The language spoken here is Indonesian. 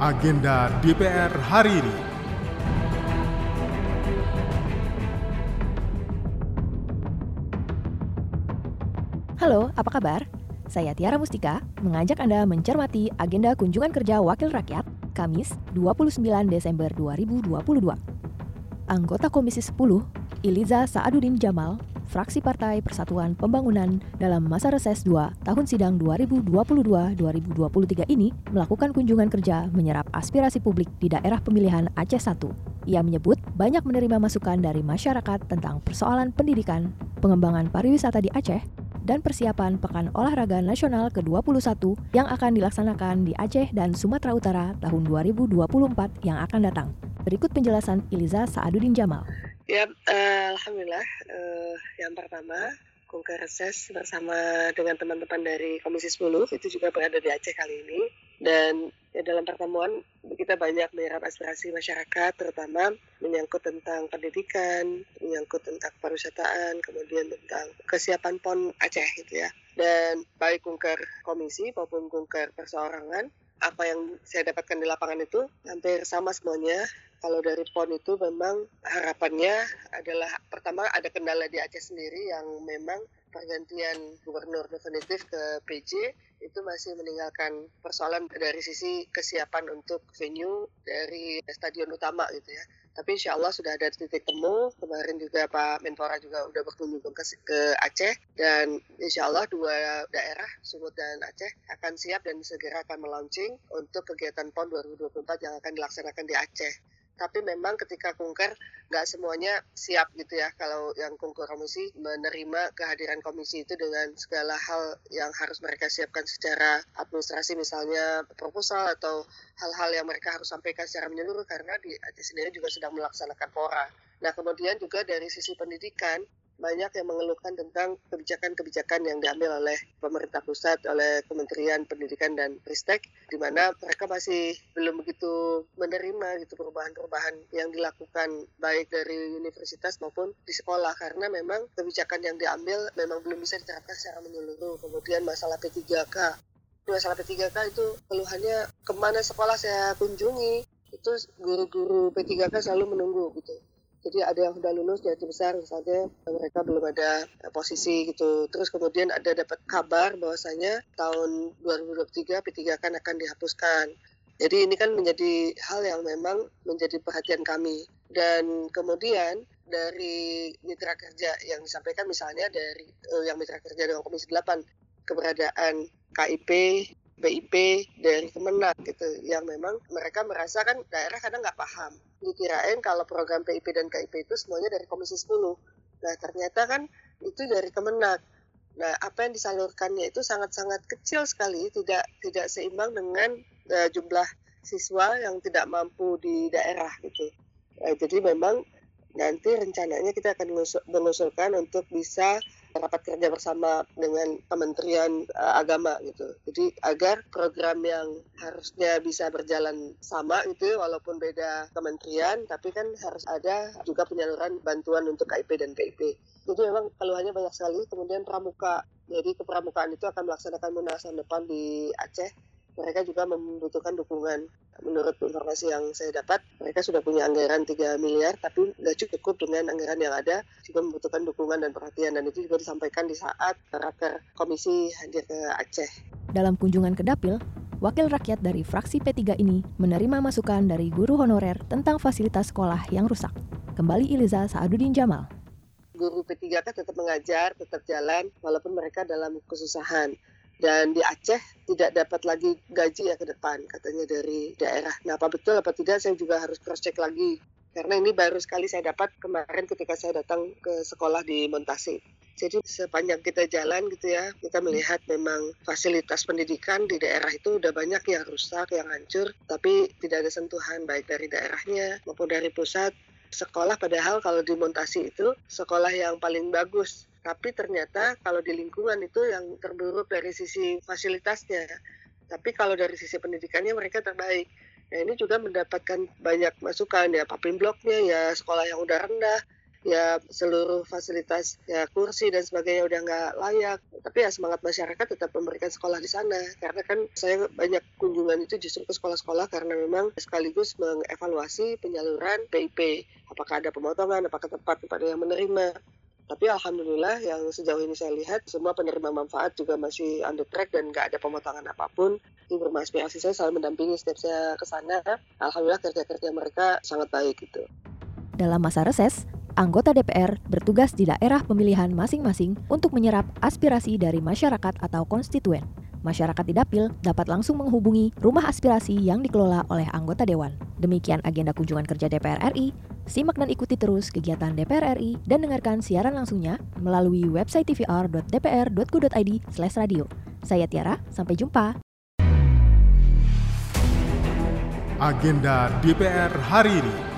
agenda DPR hari ini. Halo, apa kabar? Saya Tiara Mustika, mengajak Anda mencermati agenda kunjungan kerja Wakil Rakyat Kamis 29 Desember 2022. Anggota Komisi 10, Iliza Saaduddin Jamal, fraksi Partai Persatuan Pembangunan dalam masa reses 2 tahun sidang 2022-2023 ini melakukan kunjungan kerja menyerap aspirasi publik di daerah pemilihan Aceh 1. Ia menyebut banyak menerima masukan dari masyarakat tentang persoalan pendidikan, pengembangan pariwisata di Aceh, dan persiapan Pekan Olahraga Nasional ke-21 yang akan dilaksanakan di Aceh dan Sumatera Utara tahun 2024 yang akan datang. Berikut penjelasan Iliza Saaduddin Jamal. Ya, uh, Alhamdulillah. Uh, yang pertama, Kunker Reses bersama dengan teman-teman dari Komisi 10 itu juga berada di Aceh kali ini dan ya, dalam pertemuan kita banyak menyerap aspirasi masyarakat terutama menyangkut tentang pendidikan, menyangkut tentang pariwisataan, kemudian tentang kesiapan PON Aceh gitu ya. Dan baik kunker komisi maupun kunker perseorangan apa yang saya dapatkan di lapangan itu hampir sama semuanya. Kalau dari PON itu memang harapannya adalah pertama ada kendala di Aceh sendiri yang memang pergantian gubernur definitif ke PJ itu masih meninggalkan persoalan dari sisi kesiapan untuk venue dari stadion utama gitu ya. Tapi insya Allah sudah ada titik temu. Kemarin juga Pak Menpora juga udah berkunjung ke, ke Aceh dan insya Allah dua daerah Sumut dan Aceh akan siap dan segera akan melaunching untuk kegiatan PON 2024 yang akan dilaksanakan di Aceh tapi memang ketika kunker nggak semuanya siap gitu ya kalau yang kunker komisi menerima kehadiran komisi itu dengan segala hal yang harus mereka siapkan secara administrasi misalnya proposal atau hal-hal yang mereka harus sampaikan secara menyeluruh karena di sendiri juga sedang melaksanakan pora. Nah kemudian juga dari sisi pendidikan banyak yang mengeluhkan tentang kebijakan-kebijakan yang diambil oleh pemerintah pusat, oleh Kementerian Pendidikan dan Ristek, di mana mereka masih belum begitu menerima gitu perubahan-perubahan yang dilakukan baik dari universitas maupun di sekolah. Karena memang kebijakan yang diambil memang belum bisa diterapkan secara menyeluruh. Kemudian masalah P3K, masalah P3K itu keluhannya ke mana sekolah saya kunjungi? Itu guru-guru P3K selalu menunggu gitu jadi ada yang sudah lulus jadi besar misalnya mereka belum ada eh, posisi gitu. Terus kemudian ada dapat kabar bahwasanya tahun 2023 P3 kan akan dihapuskan. Jadi ini kan menjadi hal yang memang menjadi perhatian kami. Dan kemudian dari mitra kerja yang disampaikan misalnya dari uh, yang mitra kerja dengan Komisi 8 keberadaan KIP BIP dari Kemenak gitu yang memang mereka merasa kan daerah kadang nggak paham dikirain kalau program PIP dan KIP itu semuanya dari Komisi 10 nah ternyata kan itu dari Kemenak. Nah apa yang disalurkannya itu sangat-sangat kecil sekali tidak tidak seimbang dengan uh, jumlah siswa yang tidak mampu di daerah gitu. Uh, jadi memang nanti rencananya kita akan mengusulkan untuk bisa rapat kerja bersama dengan Kementerian uh, Agama gitu. Jadi agar program yang harusnya bisa berjalan sama itu walaupun beda kementerian tapi kan harus ada juga penyaluran bantuan untuk KIP dan PIP. Jadi memang keluhannya banyak sekali. Kemudian pramuka. Jadi kepramukaan itu akan melaksanakan munas depan di Aceh mereka juga membutuhkan dukungan. Menurut informasi yang saya dapat, mereka sudah punya anggaran 3 miliar, tapi nggak cukup dengan anggaran yang ada, juga membutuhkan dukungan dan perhatian. Dan itu juga disampaikan di saat raker komisi hadir ke Aceh. Dalam kunjungan ke Dapil, wakil rakyat dari fraksi P3 ini menerima masukan dari guru honorer tentang fasilitas sekolah yang rusak. Kembali Iliza Saaduddin Jamal guru P3 kan tetap mengajar, tetap jalan, walaupun mereka dalam kesusahan dan di Aceh tidak dapat lagi gaji ya ke depan katanya dari daerah. Nah apa betul apa tidak saya juga harus cross check lagi karena ini baru sekali saya dapat kemarin ketika saya datang ke sekolah di Montasi. Jadi sepanjang kita jalan gitu ya, kita melihat memang fasilitas pendidikan di daerah itu udah banyak yang rusak, yang hancur, tapi tidak ada sentuhan baik dari daerahnya maupun dari pusat. Sekolah padahal kalau di Montasi itu sekolah yang paling bagus. Tapi ternyata kalau di lingkungan itu yang terburuk dari sisi fasilitasnya. Tapi kalau dari sisi pendidikannya mereka terbaik. Nah ini juga mendapatkan banyak masukan ya papin bloknya ya sekolah yang udah rendah ya seluruh fasilitas ya kursi dan sebagainya udah nggak layak tapi ya semangat masyarakat tetap memberikan sekolah di sana karena kan saya banyak kunjungan itu justru ke sekolah-sekolah karena memang sekaligus mengevaluasi penyaluran PIP apakah ada pemotongan apakah tepat kepada yang menerima tapi alhamdulillah yang sejauh ini saya lihat semua penerima manfaat juga masih on the track dan nggak ada pemotongan apa pun. Di rumah aspirasi saya selalu mendampingi setiap saya ke sana. Alhamdulillah kerja-kerja mereka sangat baik gitu. Dalam masa reses, anggota DPR bertugas di daerah pemilihan masing-masing untuk menyerap aspirasi dari masyarakat atau konstituen. Masyarakat di Dapil dapat langsung menghubungi rumah aspirasi yang dikelola oleh anggota dewan. Demikian agenda kunjungan kerja DPR RI Simak dan ikuti terus kegiatan DPR RI dan dengarkan siaran langsungnya melalui website tvr.dpr.go.id radio. Saya Tiara, sampai jumpa. Agenda DPR hari ini.